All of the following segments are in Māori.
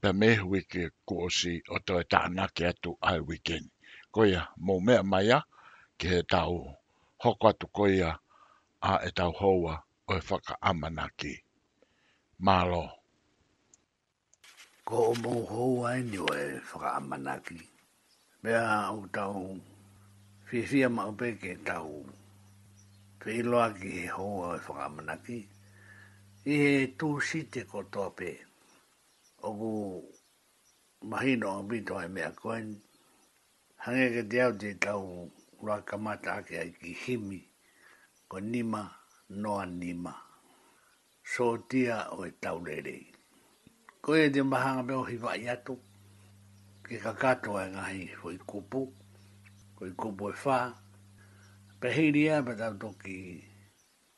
Pea me he wiki ko Osi o toe taanaki atu ae wikeni. Koia, mo mea mai a, ki he tau hoko atu koia a e tau houa oe whakaamana ki. Malo. Ko o mo houa eni oe whakaamana ki. Pea o tau whiwhia mau pe ke tau whei loa ki he houa oe whakaamana ki, i he tu site kotoa pe Oku mahi no Ngā Pito hai mea koen, hange ke te au te tau ra ka mata ake ai ki Himi, ko Nima noa Nima, sotia oe tau rerei. Koia te maha nga mea o Hiwaiato, ke ka katoa e ngahi hoi kupu, hoi kupu e wha, pe hiria pe tau toki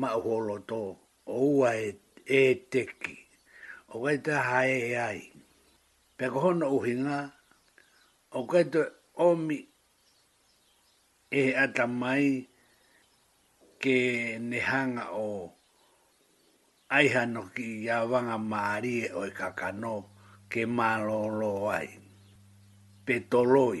Mahoroto o ua e e teki o kai te aha e e ai. Pea ka hono uhi nga o kai te omi e he ata mai ke ne hanga o aiha no ki ia wanga marie o e kakano ke malolo ai. Pe toloi.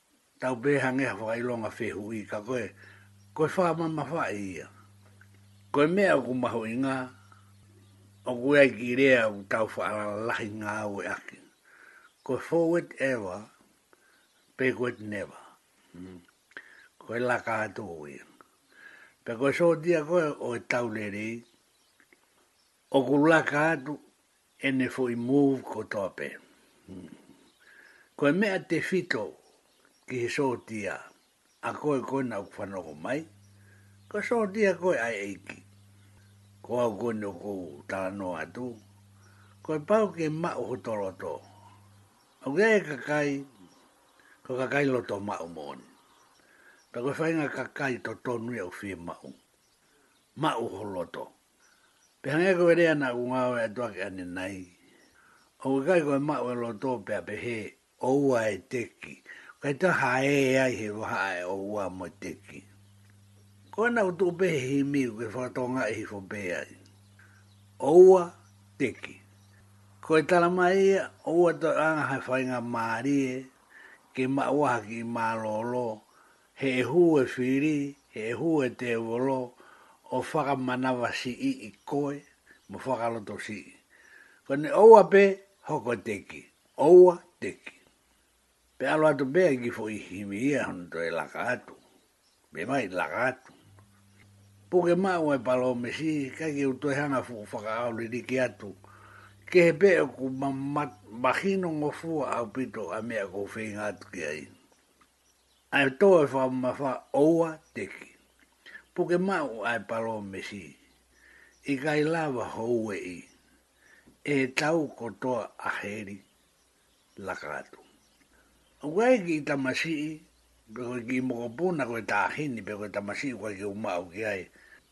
Tau Behangeha Whakailonga Whehu Ika Koe Koe wha mama wha i ia Koe mea oku mahu i nga Oku ai ki rea oku tau wha la lahi nga au e aki Koe forward ever Backward never Koe la ka to ia Pe koe so dia koe o e tau le rei Oku la ka tu Ene fo i move ko tope. Koe mea te fito ki he sotia a koe koe na whanongo mai, ka sotia koe ai eiki. Ko au koe no ko tano atu, koe pau ke ma o hoto loto. Au ia e kakai, ko kakai loto ma o moni. Ta koe whainga kakai to tonu ia o fie ma o. Ma o ho loto. Pea nge koe rea na ku nga oe atua ke ane nai. O ke kai koe mau e loto pea pe he oua e teki. Kai ta hae e ai he waha e oua mo teki. Koe na ku tu pe he himiu ke whakatonga ihi fo pe ai. Oua, teki. Koe tara mai ia, oua to anga hai whainga marie, ke mau waha ki i malolo, He hū e Whiri, he hū e Te Ewelo, o whakamanawa si i i koe, mo whakaroto si i. Kone oua pe, hoko teki, oua teki. Pe alo atu pea i ki fo i himi ia hon to e laka atu. Be mai laka atu. Puke ma ua e palome si, kai ki u toe hanga fo whakaori riki atu. Ke he pe o ku ma, ma, mahino ngofua au pito a mea ko whenga atu ki ai. Ae to e wha ma wha oua teki. Puke ma u ae palo me si. I kai lava houe i. E he tau ko toa a heri. Laka atu. O koe ai ki i tama si i, pe koe ki i mokopuna koe tahini pe koe tama si i koe ki u ma u ki ai.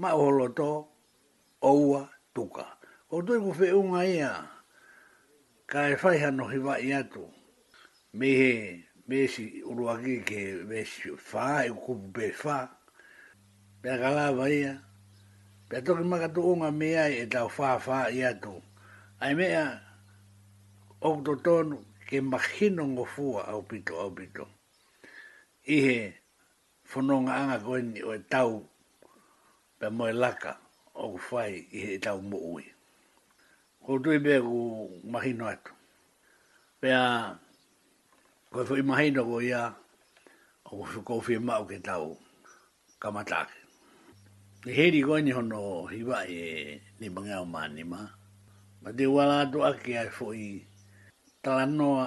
Mai o roto o ua tuka. Ko tuku wheunga ia, ka e whai hano ki wai atu, me he besi uruaki ki he besi wha, he kupu be wha, pea ka lawa ia, pea toki maka tu unga me ai e tau wha wha i atu, ai mea oku to tonu ke makino ngofua au pito au pito. I he. Whanonga anga koe ni oe tau pe moe laka o ku whai i he tau mo ui. Ko tui pe ku mahino atu. Pe a koe fo i mahino ko ia o ku whi ko whi mau ke tau ka matake. Ni heri koe ni hono hiwa e ni mangea o manima. Ma te wala atu ake ai fo i tala noa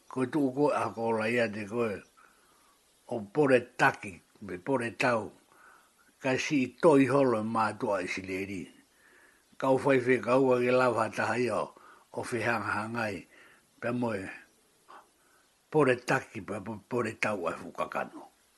Ko tō koe a kōrā ia te koe o pore taki me pore tau kasi i toi holo e mātua i sileri. Kau whai whe kaua ke lava tahaia o whe hanga hangai pe moe pore taki pe pore tau ai whukakano.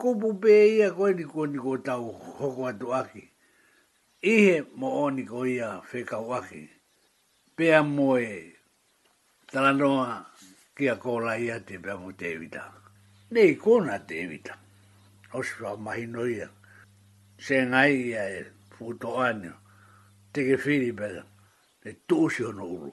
Kupu pē ia koe ni kua ni kua tau hoko atu aki, ihe mo o ni ko ia whē kau aki, pea mo e tara noa ki a Kolaia te pea mo Tevita. Nei kona Tevita, hosi wha mahi no ia, se ngai ia e whuto anio, teke whiri pera, te tuusi hono uru.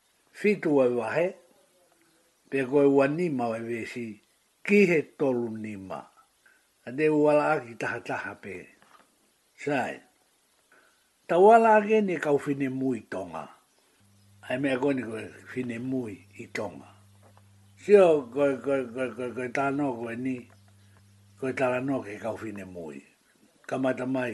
Whitu wai wahe, pea koe ua nima wai wesi, ki he tolu nima, a te uala aki tahataha pe. Sign. Ta uala ake ni kau whine mu i tonga. I mea koe ni koe whine mu i tonga. Sio koe, koe, koe, koe, koe ta no koe ni, koe tara no ke kau whine mu i. Kamata mai,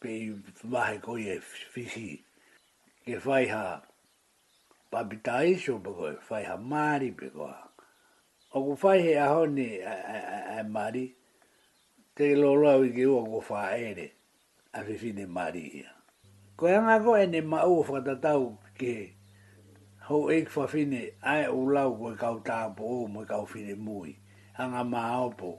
Pei mahe koi e whisi ke whai ha papita iso pe koi whai ha mari pe koa. O ku whai he aho ni a mari te lolo i ki ua ku wha ere a whisi ni mari ia. Ko e anga ko e ne ma u whatatau ki he ho ik wha whine ae u lau koi kau tapo u me kau whine mui. Anga ma opo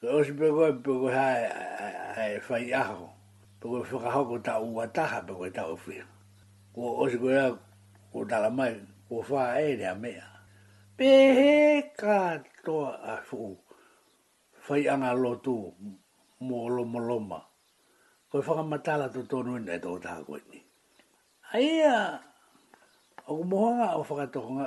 He osi pe koe, pe koe hae e whai aho, pe koe whakahoko ta ua taha, pe koe tau whiu. Kua osi koe au, kua tara mai, kua wha e rea mea. Pehe katoa a fu whai anga lotu mo loma loma, koe whakamatala to tonu ina e to taha koe ni. Aia, aku mohanga o whakatokonga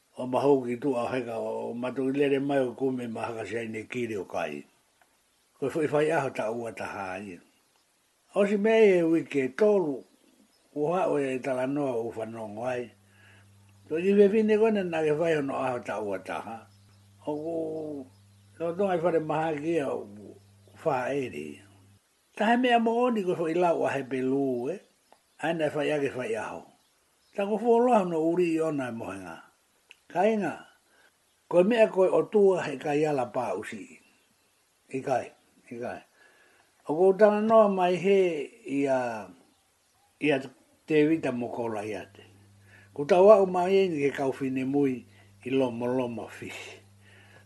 Kua maha hoki tō āheinga o mātou i rere mai o kō me māhakasi ai nei kī reo ka i. Koe whai whai aho ta ua ta hā i. Osi mea i he wiki e tōru, o hā o e tala noa o whanongo ai. Koe ki whewhine koe na nā ke whai hono aho ta ua ta hā. O kō, nō tō ngai whare maha ki a o whā e rī. Ta he mea mō oni koe whai lau a he pe lū e, aina e whai ake whai aho. Taku wholoha no Uri i ona mohenga. Kainga, koe mea koe o tua he kaiala pa usi. I kai, i kai. O kou tana noa mai he i a, i a Tevita mo Kolaiate. Ku tau au mai e ni ke kau fine mui i lomo lomo fish.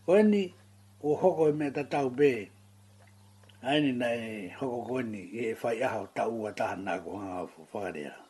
Koe ni, ua hoko he mea tatau be, ae ni na e hoko koe ni i he whai aha o ta ua tahana aku hanga whakareha.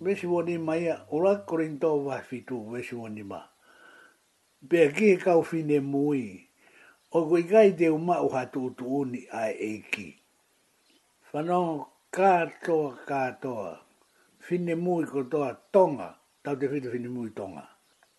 Wesiwoni maia o ra Korinto wafi tu Wesiwoni ma. Pea ki he kau fine mui, o ko i ka i te uma o ha tu tu uni ai e ki. Whano ka toa ka toa fine mui ko toa tonga tau te whitu fine mui tonga.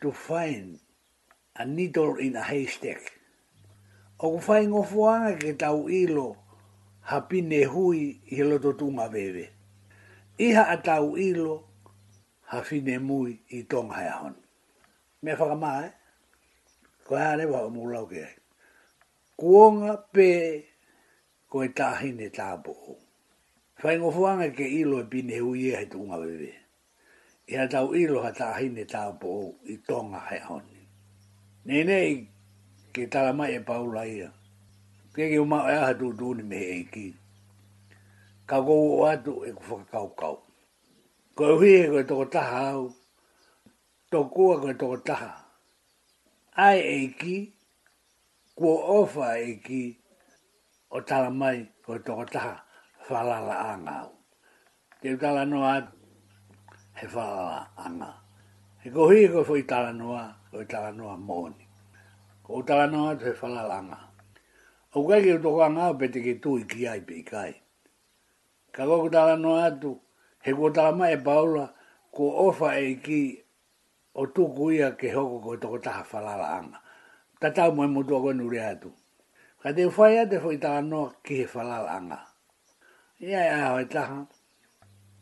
to find a needle in a haystack o ku whaingofo ana ke tau ilo ha pine hui i he loto tunga wewe i ha a tau ilo ha fine mui i tonga hea hon me whakama e ko hea rewa o mulau ke ai kuonga pe ko e tahine tapo o whaingofo ana ke ilo e pine hui e he tunga wewe i a tau iloha tāhine tāpo ou i tonga hai aoni. Nei nei ke tala mai e paula ia, ke ke umau e aha tūtūni me he eiki. Ka kou o atu e ku whakakau kau. Ko e uhi e koe toko taha au, tokua koe toko taha. Ai eiki, Kua owha i ki o tala mai ko toko taha whalala anga au. Te utala noa atu he whalala anga. He kohi i koe whoi tala noa, whoi tala noa moni. Ko utala noa atu he whalala anga. O kai ki toko anga au pete ki tui ki ai pe i kai. Ka koe kutala noa atu, he kua tala mai e Paula, kua owha e i ki O tuku ia ke hoko ko toko taha whalaala anga. Ta tau mai mo tua koe nu rea atu. Ka te whai a te whai taha noa ki he whalaala anga. Ia e aho he taha,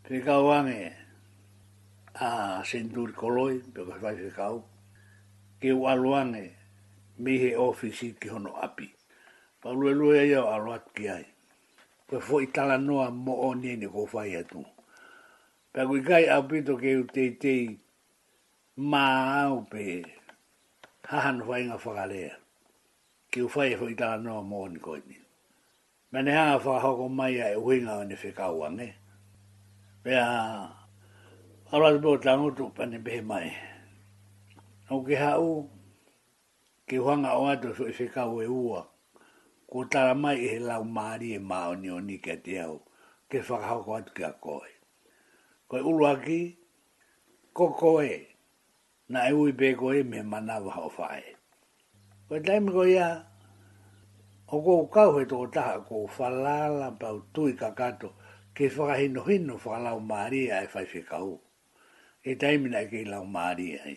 ke kau ange a Senturi Koloi pe ko he whai ke kau, ke u alo ange me he ofisi ki hono api. Ka lue lue ia o alo atu ki ai. Koe fo i tala noa mo o ni nei ko whai atu. Ka kui kai a Pito kei u teitei ma au pe haha no whainga whakarea ki u whai hoi ta no mo ni koi ni. Me ne hanga whakahoko mai a e uhinga o ne whekau ange. Pe a aura te po tango tu pa ne behe mai. Au ke ha u. Kei Whangaoata so i se kau e ua, kua tara mai i he lau mārie māonioni ki a Te Au kia whakahoko atu ki a koe. Koe Uluaki, ko koe na e ui pē koe me he manawa hao whae. Ko te taimi ko ia o kou kau he toko taha ko Whalaala pau tui kakato kei whakahinohino whakalau mārie ai whai se kau. Kei taimi na i kei lau mārie ai.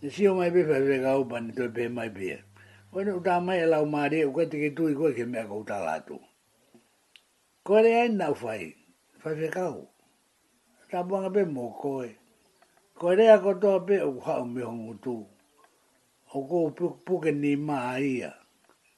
Te sio mai be fa vega o ban to be mai be. Ko no ta mai la o mare o ka te ke tu i ko ke me ko ta la tu. Ko re ai na fai fa se ka o. Ta bo nga be mo ko e. Ko re a ko to be o ha o me ho tu. O ko pu ke ni ma ia.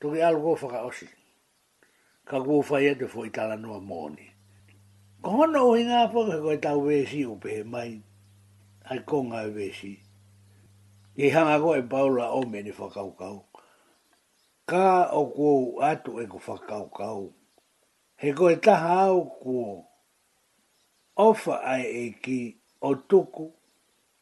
Toki aloko whakaosi. Ka kua whai atu fo i tala noa mōni. Ko hono o hinga apa ke koe tau wēsi o pehe mai, hai ko ngau wēsi. Ki hanga koe paula o meni whakaukau. Ka o kuo atu e ko whakaukau. He koe taha au kuo. Ofa ai e ki o tuku.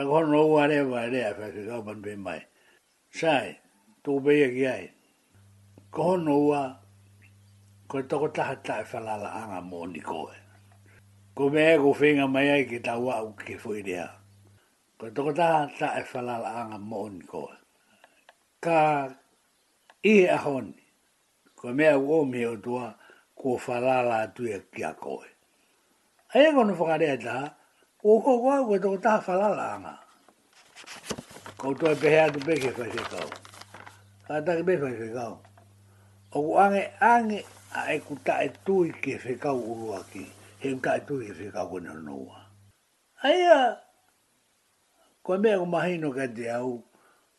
Ka hono ua rea vai rea kai ke kau manu e mai. Sai, toko peia ki ai. Ka hono ua, koe toko taha tae whalala anga moni koe. Ko mea e ko whenga mai ai ke tau a u ke fo i rea. Koe toko taha tae whalala anga moni koe. Ka i e a honi, Kua mea u Omihe o Tua, Kua whalaala atu ia ki a koe. Aia koe na whakarea te ha, Kua uko koe au koe toko taha whalaala anga. Koutou e pehea atu peke whai whekau. Ka take me whai whekau. Oku ange ange a e ku tae tui ke whekau urua ki, he ku tae tui ke whekau koe na noa. Aia, kua mea u Mahino kei te au,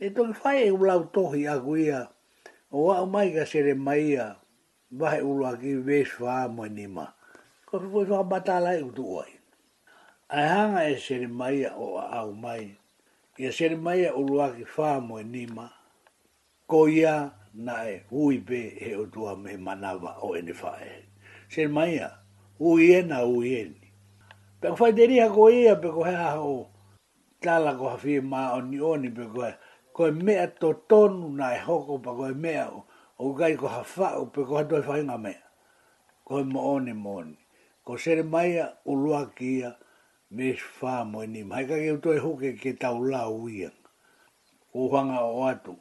E toki whai e ulau tohi aku ia, o wau mai ka sere mai ia, wahe ulua ki West Far moe ni ma. Ko ki koe whakamatala e utu oi. Ae hanga e sere mai ia o a au mai, ia sere mai ia ulua ki Far moe ni ma, ko ia na e hui pe he utu a me manawa o ene whae. Sere mai ia, hui e na hui e ni. Pe ko whai te riha ko ia pe ko he aha o Tala ko hawhi ma oni oni pe koe, koe mea to tonu na e hoko pa koe mea o, o kai ko hawhau pe koha toi whainga mea. Koe mo oni mo oni. Ko sere maia u lua ki ia me sfa mo enim. Hai kake u toi huke ke tau la uiang. Ko whanga o atu,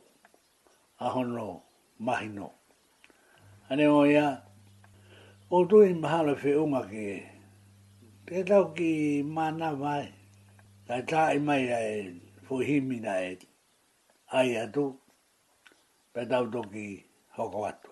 a hono mahino. Ane o ia, o tui mahalo whi unga ki e. Te tau ki mana vai, kai tai mai a e fuhimina e ai atu, pe tau toki hoko atu.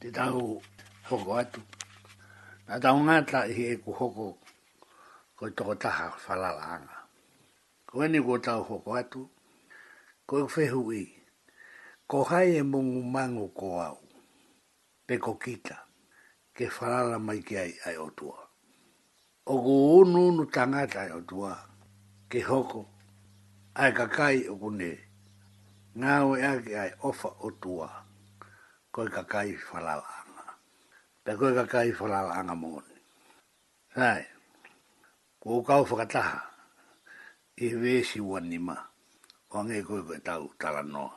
Te tahu hoko atu. Na tau ngata i he ku hoko ko toko taha whalalanga. Ko eni ko tau hoko atu, ko e whehu i, ko hai e mungu mangu ko au. Peko kita, ke wharara mai ki ai, ai o tua. O ku unu unu tangata ai o tua, ke hoko, ai ka kai o ku nehe. Nga we ake ai ofa o tua, koe ka kai wharara anga. Pe koe ka kai wharara anga moni. Sae, ku kau whakataha, i wesi wani ma, wange koe koe tau tara noa.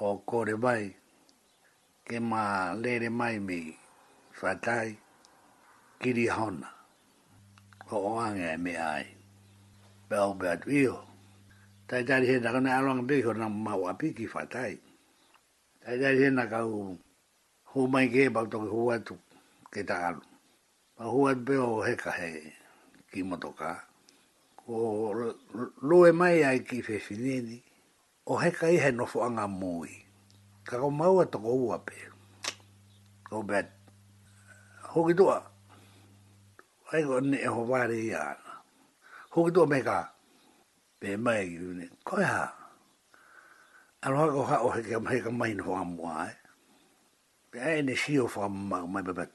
Ko kore mai, ke ma lere mai mi fatai, kiri hona, ko oange e mea ai. Pea hope atu iho, tai tari hena ka na along be ko na ma wa pi ki fatai. Tai tari hena ka u ho mai ke ba to ho atu ke ta alu. Pa ho atu be o he ka he ki motoka. Ko loe mai ai ki fe fineni, O Hekai he nofo a nga Mooi. Ka ko maua toko uape. Ko Bat. Hoki toa. Wai ko ne e ho ware i ana. Hoki toa me ka. Pe mai ki ne. Ko e ha. Aroha ko ha o heke am heka mai no wha mua e. Pe ai ne si o wha mau mai Bat.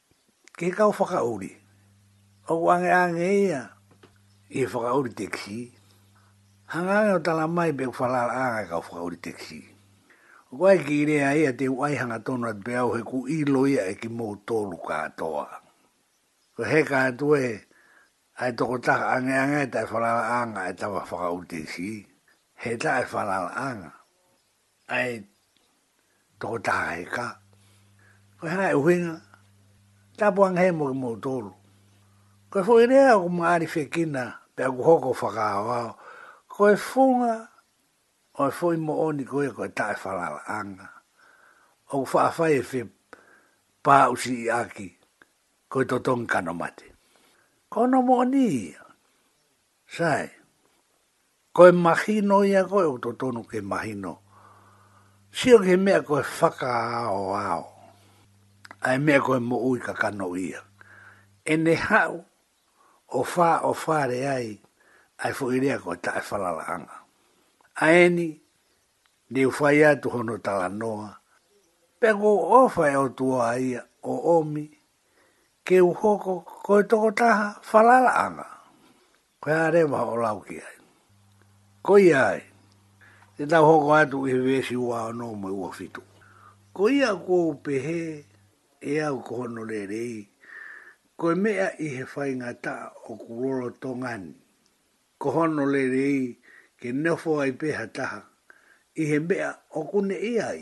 Kei kau whakauri. Kau angeange ia i whakauri tekisi. Hanga ange o tana mai pe whalaara anga i kau whakauri tekisi. Kua eki i rea ia te waihanga tonu atu pe au he ku ilo ia e ki mou tolu katoa. Kua heka atu e ai toko taka angeange e tae whalaara anga e tawa whakauri tekisi, he tae whalaara anga. Ai toko taha he ka. Koe hae o huinga. Tapua nghe mo ki mo tolu. Koe fo i rea o maari whekina pe aku hoko whakao ao. Koe funga o fo i mo oni koe koe tae whalala anga. O ku whaafai e whe pa usi i aki. Koe totong kano mate. Kono mo oni ia. Sae. Ko e mahino ia koe o to tonu ke mahino. Sio ke mea koe whakaao ao. Ae mea koe mo ui ka kano ia. Ene hau, o wha o whare ai, ae fo i rea koe tae whalala anga. Aeni, niu whai atu hono tala noa. Pea ko o whai o tua a ia, o omi, Ke uho ko koe toko taha wharara ana, koe a rewa o lau ki ai. Ko ia ai, te tau hoko atu i vesi ua ono me ua fitu. Ko ia kou pehe e au ko hono rerei, koe mea i he whainga ta o ku roro tonga ni, ko hono rerei ke nofo ai peha taha i he mea o kune i ai.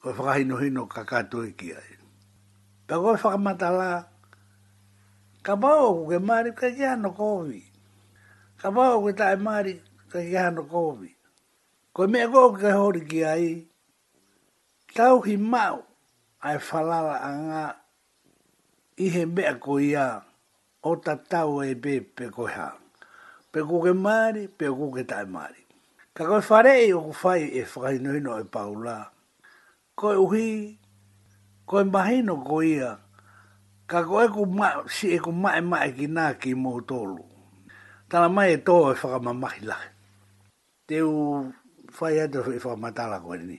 Koe whakahinohino ka katoiki ai. Ka koe whakamata la, ka pao oku ke mari ka ki ano kovi. Ka pao oku tae mari ka ki ano kovi. Koe mea koe oku ke hori ki ai, tau ki mau ai falala a nga i he mea ko ia O ta tau e be pe koe ha. Pe koke maari, pe koke tae maari. Ka koe whare i oku whai e whakahinohino e pau la. Koe uhi, koe mahino ko ia, ka koe ku ma, si e ku mae mae ki na ki mou tolu. Tana mai e to e whakamamahi lahi. Te u whai atu e whakamatala koe ni.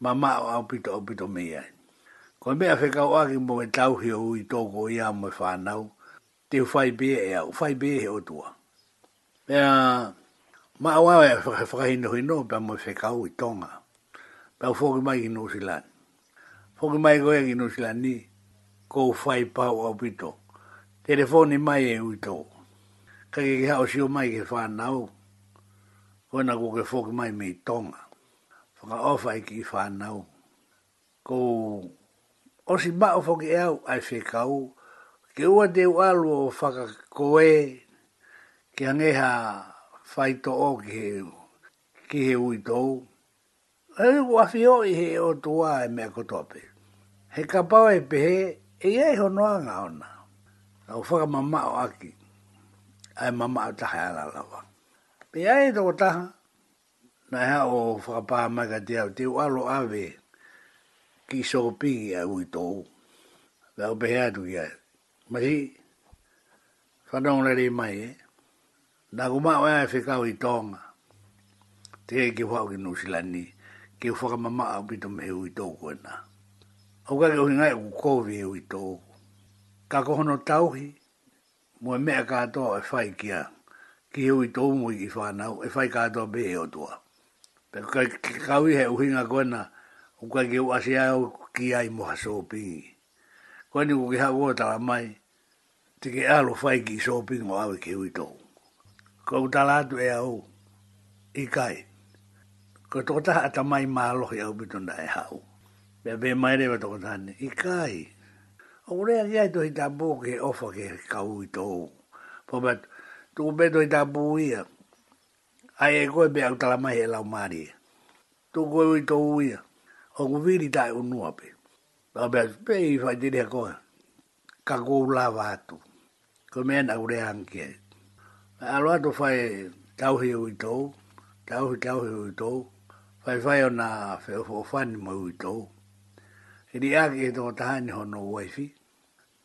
Mamao au pito au pito me ia. Ko e mea whekau ake mo e tauhi o ui toko i a moe whanau, te u whai be e au, whai be he otua. Pea ma au awe whakahino hino pea moe whekau i tonga. Pea u whoki mai ki Nusilan. Whoki mai koe ki Nusilan ni, ko u whai pau au pito. Telefoni mai e ui toko. Kake ke hao sio mai ke whanau, koe na ko ke whoki mai me i tonga. Whakaowhai ki whanau. Ko Osi Ma'u whoki e au ai whekau, ke ua te ua alua o whaka ko e, ki angeha whai to o ki he, ki he ui tou. E ui ua whio i he e o tua e mea ko tope. He kapau e pehe, e ia iho noa nga ona. Ka u whaka mamao aki, ai mamao taha e ala lawa. Pe ai e toko taha, Na hea o whakapā mai ka te au teu alo awe ki sopi ki a ui tou. Ka au pehea atu ki a, masi, whanong rare mai e. Na ko mao ea e whekau i tonga, te e ki whao ki New Zealand ni, ki u whakamama au pito me he ui tou koe na. Au ka ke uhi ngai ku kovi e ui tou. Ka kohono tauhi, Mua mea katoa e whai kia, ki hui to umui ki whanau, e whai katoa be he otua. Pe kai ki kaui he uhinga koe na, u kai ki u asi ai au ki ai moha sopingi. Koe ni ku ki ha koe tala mai, tiki e alo whai ki soping o awe ki hui tou. Koe u tala atu e au, i kai. Koe to taha a tamai ma alohi au bituna e ha u. Mea pē mai rewa toko tane, I kai. Oko rea ki ai to hi tapu o ke ofa ke ka ui to u. Format, Tuku pē to hi tapu u ia. Ai e koe pē au tala mai he lau marie. Tuku koe ui to u ia. Oku whiri tae unua pē. Format, Pē i whai tiri ha koe. Ka kou lawa atu. Ko meana ure anke. Ka aloha to whai tauhi ui tou, tauhi tauhi ui tou, whai whai o na whewho whani mo ui tou. Iri ake he to tahani ho no waifi,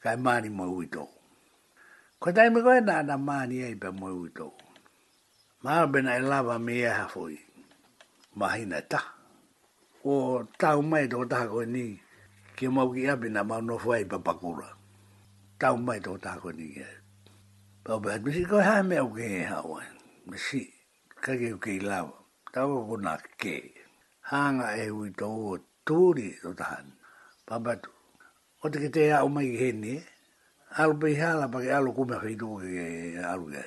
kai mani mo ui tou. Ko taimi koe na na mani eipa mo ui tou. Māmena e lawa me ia ha whoi. Mahina ta. Ko tau mai tō taha koe ni ki mau ki api na mau no whai pa pakura. Tau mai tō taha koe ni kia. Pau pa hatu si koe hai mea uke he hawa. Mesi kake uke i lawa. Tau ko kona ke. Hanga e hui tō tūri tō taha. Pabatu. Ko te kite e aho mai ki hēni, alo pei hea la pake alo kumea whei toko ke alu ia.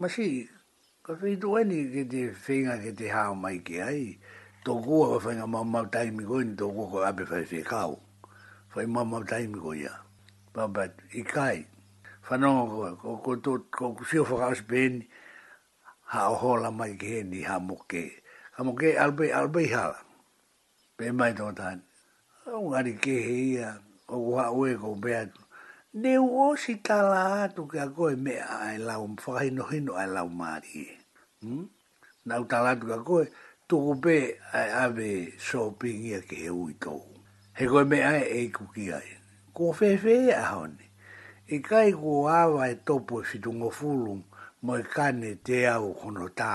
Masi, ka whei toko eni ke te wheinga ke te hao mai ki ai, tō kua ka whainga mau mau taimi koe ni tō kua ka ape whai whei kau. Whai mau mau taimi koe ia. Papat, i kai, whanonga koe, ko tō kua sio whakaosi pe hēni, hao hola mai ki hēni, hao moke. Ka moke, alo pei, alo pei hea la. Pē mai tō tāne. Engari kē he ia o kua ue ko pē atu. Ne uosi tala atu ki a koe me ae lau whakahinohino ae lau mārie. Hm? Nau tala atu ki a koe, tuku pē ae awe sōpingia ki he ui tōu. He koe me ae e iku ki ai. Kua whēwhē ia a Hone. I kai kua āwai topo e whitu ngofulu moe kane te au hono tā.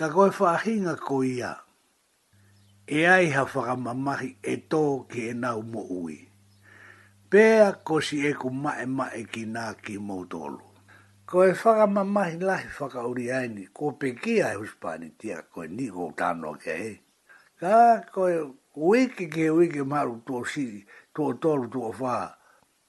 Ka koe whaahinga ko ia. E ai ha whakamamahi e to ki enau mo ui. Pea ko si eku mae mae ki na ki mo tolu. Ko e whakamamahi lahi whakauri ai ni ko peki ai huspani tia koe ni ko tanoa ke hei. Ka koe wiki ki wiki maru to si to tolu to wha.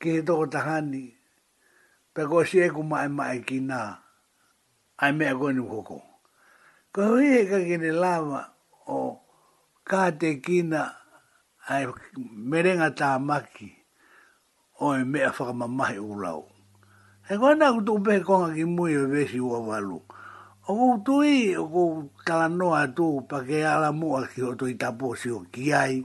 ki he toko tahani, pea kua share ko maemae ki na, I mea koe nu koko. Kua hui he kakere lawa o Ka te kina I merenga ta maki o e mea whakamamahi o rau. He koa na ko to pehe konga ki mui o vesi ua walu. O ko tui o ko kala noa tu pake ala moa ki hoto i taposi o ki ai.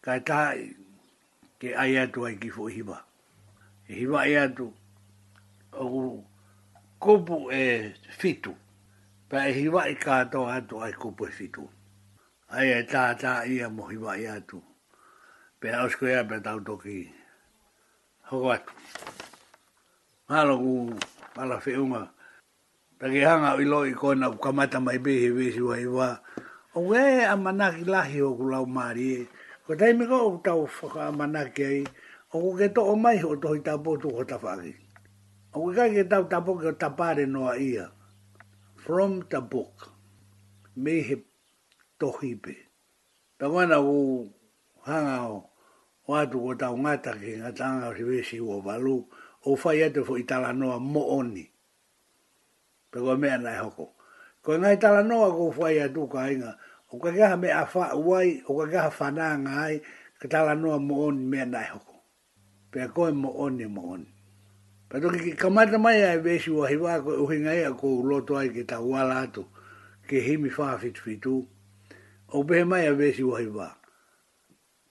Kai tā i ke ai atu ai ki fo hiwa. E hiwa e atu oku kupu e fitu. Pea e hiwa i kātoa atu ai kupu e fitu. Ai e tā tā ia mo hiwa i atu. Pea osko ia pea tau toki hoko atu. Ngā loku ala whiunga Takehanga i lo i koina ku kamata mai be he vesi wa iwa o we a manaki lahi o ku lau mari e ko taimi ko ku tau whaka a manaki ai o ku ke to o mai o tohi tapo tu ko tawhaki o ku kai ke tau tapo ke o tapare no a ia from the book me he tohi be ta koina ku hanga o o atu ko tau ngata ke ngata anga o si vesi wa valu o whai atu fo i tala noa mo oni. Pe koe mea na e hoko. Koe ngai tala noa kou whai a tu kainga, o ka kaha me a wha uai, o ka kaha whana nga ai, ka tala noa mo on mea na e hoko. Pe koe mo on e mo on. Pe toki ki kamata mai a Evesu wa hiwa koe uhi ngai a kou loto ai ki ta uala atu, ki himi wha whitu whitu, o pehe mai a Evesu wa hiwa.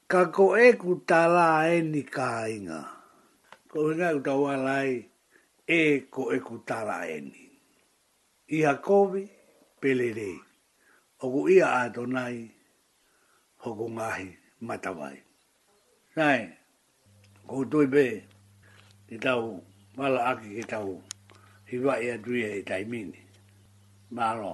Ka ko eku ta la e ni ka inga. Ko inga eku ta wa lai e ko eku ta la e ni. Iha kovi, pelerei. Oku ia a to nai, hoku ngahi matawai. Nai, ko u tui be, ki tau mala aki ki tau hiwa ia tuia e taimini. Malo.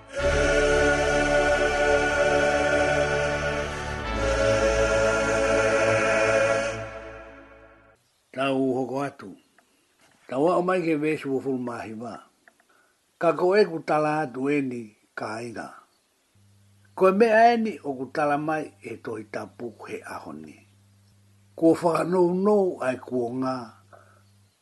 Tāu hoko atu. Ka wao mai ke Vesu o Fulu Mahi Wa. Ka ko e ku tala atu e ni ka haina. Ko e mea e ni o ku tala mai he tohi tapu he ahoni. Kua whakanou nou ai kuo nga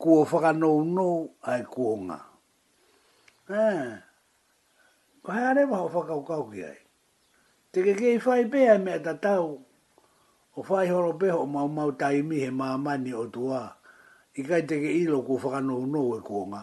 Kua whakanounou ai ko nga. Aa, ko haere waha o whakaokauki ai. Te keke i whai pea e mea tatau, o whai horopeho o maumau taimi he maamani o tua, i kai teke ilo kua whakanounou e ko nga.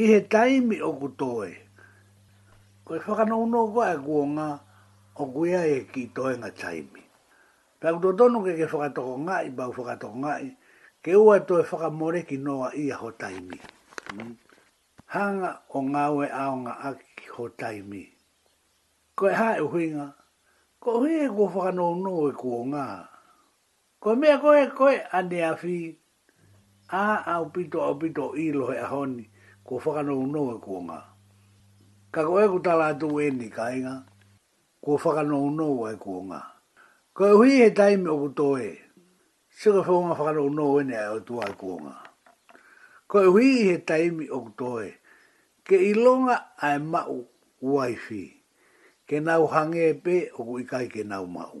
I he taimi oku toe. Ko e whakanau no koe aku o nga o kuia e ki toenga taimi. Takuto tonu ke ke whakatoko nga i bau whakatoko nga i, ke ua toe whakamoreki no a ia ho taimi. Hanga o nga ue aonga aki ho taimi. Ko e hae uhuinga, ko hui e kua whakanau no e ku o nga. Kua mea koe, koe a Neafi, a au pito, au pito, i lohe a Honi, kua whakanounouo e koa nga. Ka koe ku tala atu eni kainga, kua whakanounouo e koa nga. Koe uhi he taimi oku to e, sio ka whonga whakanounouo eni a au tua e koa nga. Koe uhi i he taimi oku to e, ke ilonga ae mau ku waifi, ke nau hange pe oku ikai ke nau mau.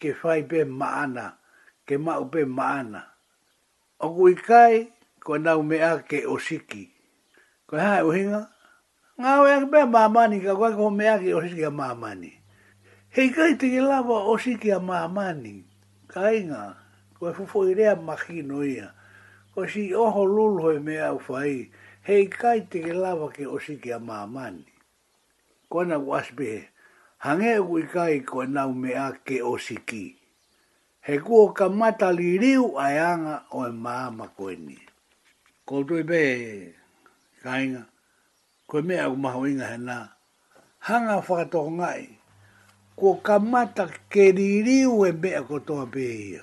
Ke whai pe maana, ke mau pe maana. Oku i kai, ko nau mea ke osiki. Koe hae uhinga? Nga we ake pea mamani ka koe ko mea ke osiki a mamani. Hei kai te ke lawa osiki a mamani. Kainga, koe fofoi rea makino ia. Koe si oho lulu hoi mea u whai, hei kai te ke lawa ke osiki a mamani. Koe na ko Asbehe, Hange aku i kai koe nau me ake o Siki. He kuo ka mata ririu ae anga oe ma ma koe ni. Ko toi be i kainga, koe me aku maho inga he na, hanga whakatoko ngai, kuo ka mata ke ririu e mea ko toa be ia.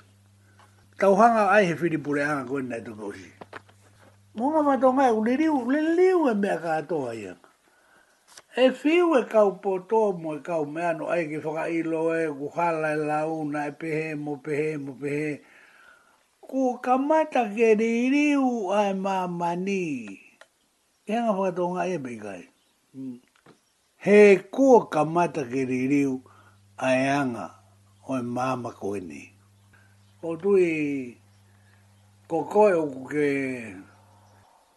Tau hanga ai he whiripure anga koe nei toke o Siki. Mo nga whakatoko ngai ku ririu, ririu e mea ka toa ia. He whiu e kau poto, mo e kau mea ano ai ki whakailo e ko Carlyle a una e pehe mo pehe mo pehe ko kamata ke riri u ae ma mani He hanga whakatō nga ia pei kai He ko kamata ke riri u ae anga oe mama koe nei Ko tui ko koe oku ke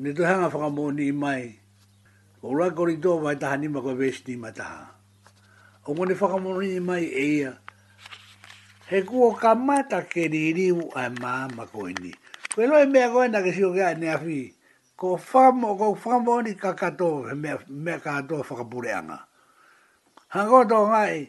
Ni to hanga whakamoni mai ko Ura kori to vai taha ni mako vesi ni mai taha. O ngoni whakamoni mai e ia he kuo ka mata ke ni ni u ai ma mako ini. Ko elo e mea koe na ke sio kia ne afi ko whakamo ko whakamoni ka kato he mea, mea ka ato whakapure anga. Hango to ngai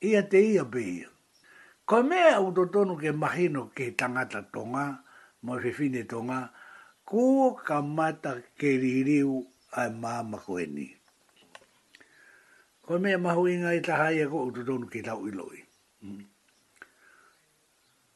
Ia te ia behi. Ko mea uto tonu ke mahi no ke tangata tonga, mo whiwhine tonga, ko ka mata ke ririu ai ma ma koe ni. Ko mea mahuinga e tahaia ko uto tonu ke tau iloi.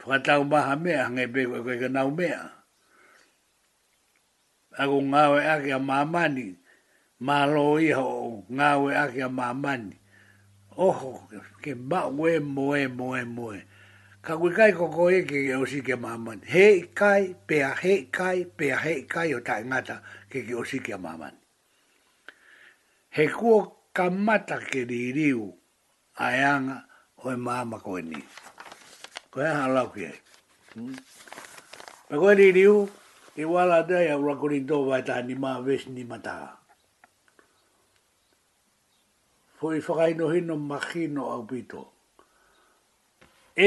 Whakatau maha mea hange pe koe koe kena o mea. Ako ngawe ake a mamani, ma lo iho ngawe ake a mamani. Oho ke ma we moe moe moe. Ka kui kai ko ko e ke o si ke mamani. He i kai, pe a he i kai, pe a he i kai o tai ngata ke ke o si ke mamani. He kuo ka mata ke ririu Ae ana, koe māma koe ni. Koe aha lau ki ai? Hm? Na koe ni riu, i wā la dai a ura kuri tō vai tā ni mā ves ni mataha. Fo i whakaino hino ma kino au pito.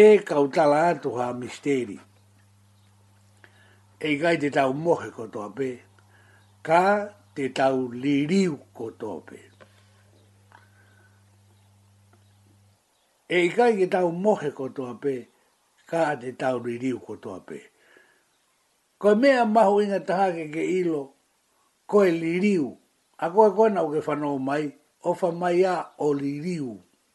E ka utala atu ha misteri. E kai te tau mohe ko toa pe, ka te tau liriu ko toa pe. E kai te tau mohe ko toa pe, ka te tau liriu ko toa pe. Ko mea mahu inga taha ke ke ilo, ko e liriu, a koe koe na o ke whanau mai, o wha mai a o liriu.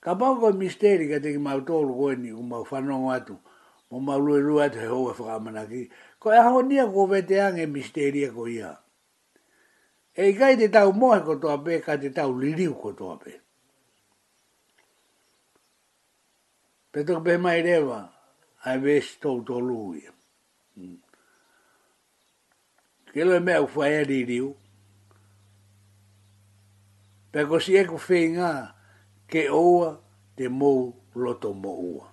Ka pau koe Misteri kia teki mau tōru koe ni ko mau whanonga atu mo mau ruerue atu he hou e whakamanaki koe ahonia ko wetea nge Misteria ko ia e ika i te tau mohe ko Toape ka te tau ririu ko Toape Pe toki pehe mai rewa I wish tou tolu ia Ke loe mea u whaea ri riu. Pea ko si eku whei ngā, ke oua te mou loto mo ua.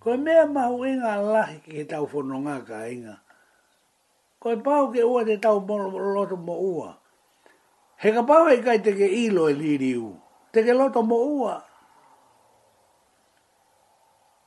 Koe mea mahu e ngā lahi ki he tau whono ngā ka inga. Koe pau ke ua te tau mo loto mo ua. He ka pau e kai te ke ilo e ri riu. Te ke loto mo ua.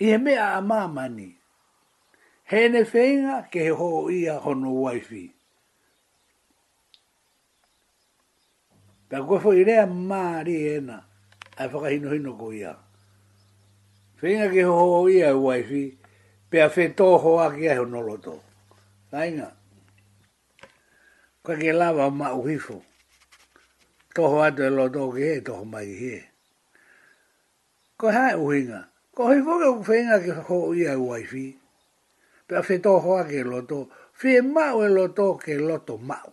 I he mea a Māmani. He ene wheinga ke he ho o ia hono waiwhi. Pea koe fo i rea mā ri ena, ai whakahinohino ko ia. Wheinga ke ho o ia e waiwhi, pea whe tō ho ake ai hono loto. Kainga. Koe ke lawa o mā uhifo. Tō ho atu e loto ke he, tō ho mai he. Ko hae u hinga. Ko hui foki oku whenga ki whakooia e Waifi, pea whe toho ake e loto, whe mau e loto ke loto mau.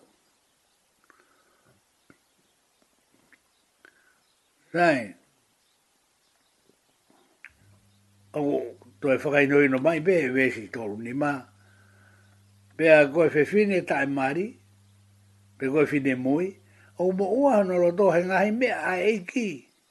Sae, oku toi whakainoino mai be vesi toru ni ma, pea koe whe whine tae mari, pe koe whine mui, oku mo uaho no loto he ngahi mea a eiki,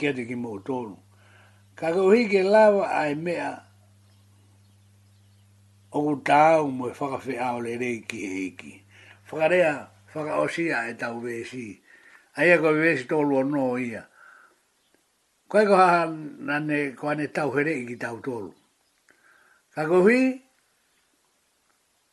Kia te ki mo tonu. Ka ko hike lawa ai mea o ku tāu mo e whakawheao le rei ki he hiki. Whakarea, whakaosia e tau wēsi. Aia ko wēsi tolu anō ia. Koe ko haha na ne ko ane tau he rei ki tau tolu. Ka ko hui,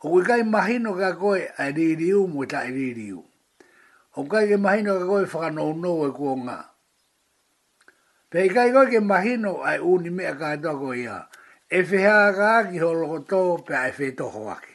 Ho kui kai mahino ka koe ai ririu mo ta ai ririu. Ho kai ke mahino ka koe whaka no no e ko nga. Pe kai koe ke mahino ai uni me a kai to ko ia. E wheha ka ki ho loko to pe ai whe to ho aki.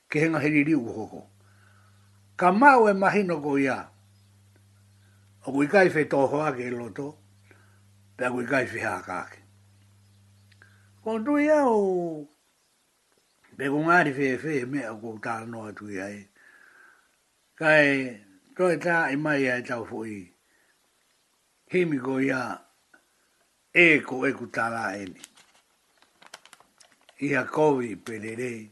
Ki hinga he riri ua hoko. Ka mau e mahina ko ia. O kui kai whe toho ake i loto, pea kui kai whe haka ake. Ko tui au, pe ko ngari whe whe mea ko ta noa tui ai. Kai toi ta i mai ai tau fo i. Himi ko ia e ko e ku tala eni. Ia kovi pe rerei.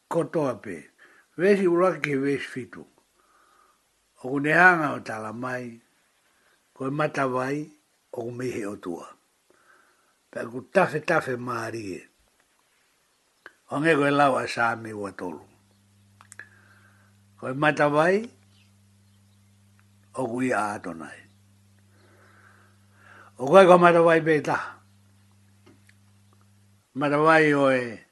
Kotoape, West Uraki, West Whitu. Oku nehanga o tala mai, koe matawai, oku mihi o tua. Pe aku tawhetafe marie. Wange koe lau a Sami ua tolu. Koe matawai, oku ia a Atonai. O koe ko matawai pe taha. Matawai oe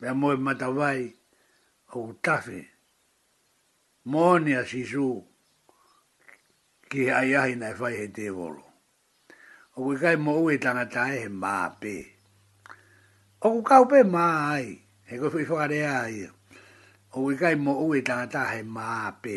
Mea moe matawai o Tafe, Moania Sisu ki he aiahina e whai hei teworo. O kui kai mo ue tangata e he maa pe. O ku kau pe maa ai, he koe whi whakarea ai. O kui kai mo ue tangata he maa pe.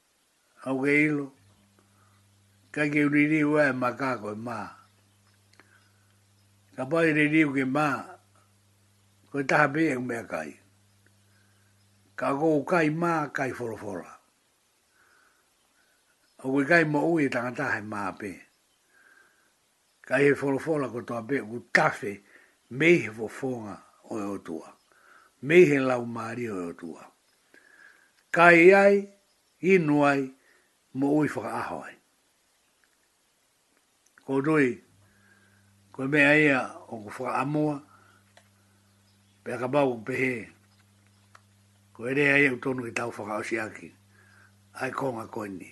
Haukeilo, Kai ki uri riu ae ma ka koe ma. Ka pai uri riu ki ma, koe taha pe e umea kai. Ka kou kai ma, kai forofola. Haukeilo, Kai mo ui e tangata hai ma pe. Kai he whorowhora ko toa be u tawhe mei he whowhonga o e otua, mei he lau maari o e otua. Kai ai, inu ai, mo ui whakaaho ai. Ko Rui, ko e mea ia o ku whakaamua, pea ka mau pehe, ko e rea ia u tonu ki tau whakaosi aki, ai konga koe ni.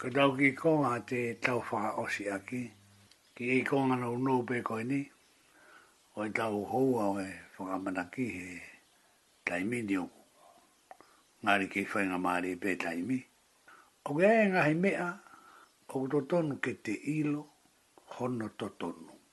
Ko tau kikonga te tau whakaosi aki ki i kongana o nō pē koe nei, o i tau hou au e whakamanaki he taimi ni oku. Ngāri kei whai ngā mārie pē taimi. O ke ai ngahi mea, o to tonu ke te ilo, hono to tonu.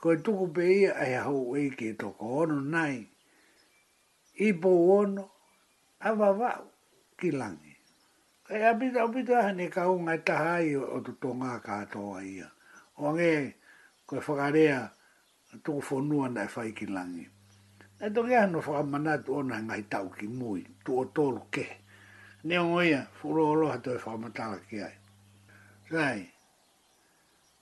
Koe tuku pe ia e hauei ki to koono nai i poono a vavau ki langi. Kai a pito a pito a hane ka unga e taha ai o to tonga ka too ai ia. O ange koe whakarea tuku fonua na e whai ki langi. Na to ke ano whakamana atu ona e ngahi tau ki mui, tu o toru ke. Ne ongo ia, furoolohatu e whakamatala ki ai. Sai.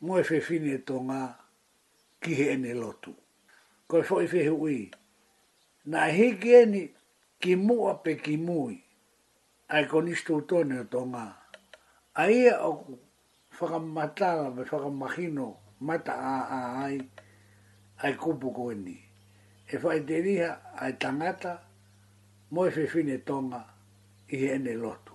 Moe whewhine to nga ki he ene lotu. Koe fo'i whehu ui. Na e hiki eni ki mua pe ki mui. Ai ko ni stu tone o to nga. A ia oku whakamatala me whakamahino mata a a ai, ai kupu koe ni. E whai te riha ai tangata, moe whewhine to nga ki he ene lotu.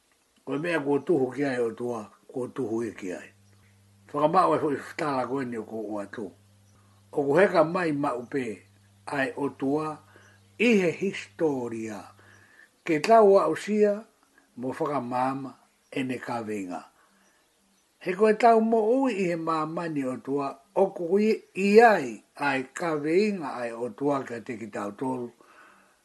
Ko te mea kua tuhu ki ai o te wa, kua tuhu iki ai. Whakamaoe fo i whtala koe ni o ko oa tu. O ko heka mai ma upe ai o te wa, i he historia, ke tau a usia mo whakamama e ne ka vinga. He koe tau mo ui i he mama ni o te wa, o ko i ai ai ka vinga ai o te wa kia te ki tau tolu,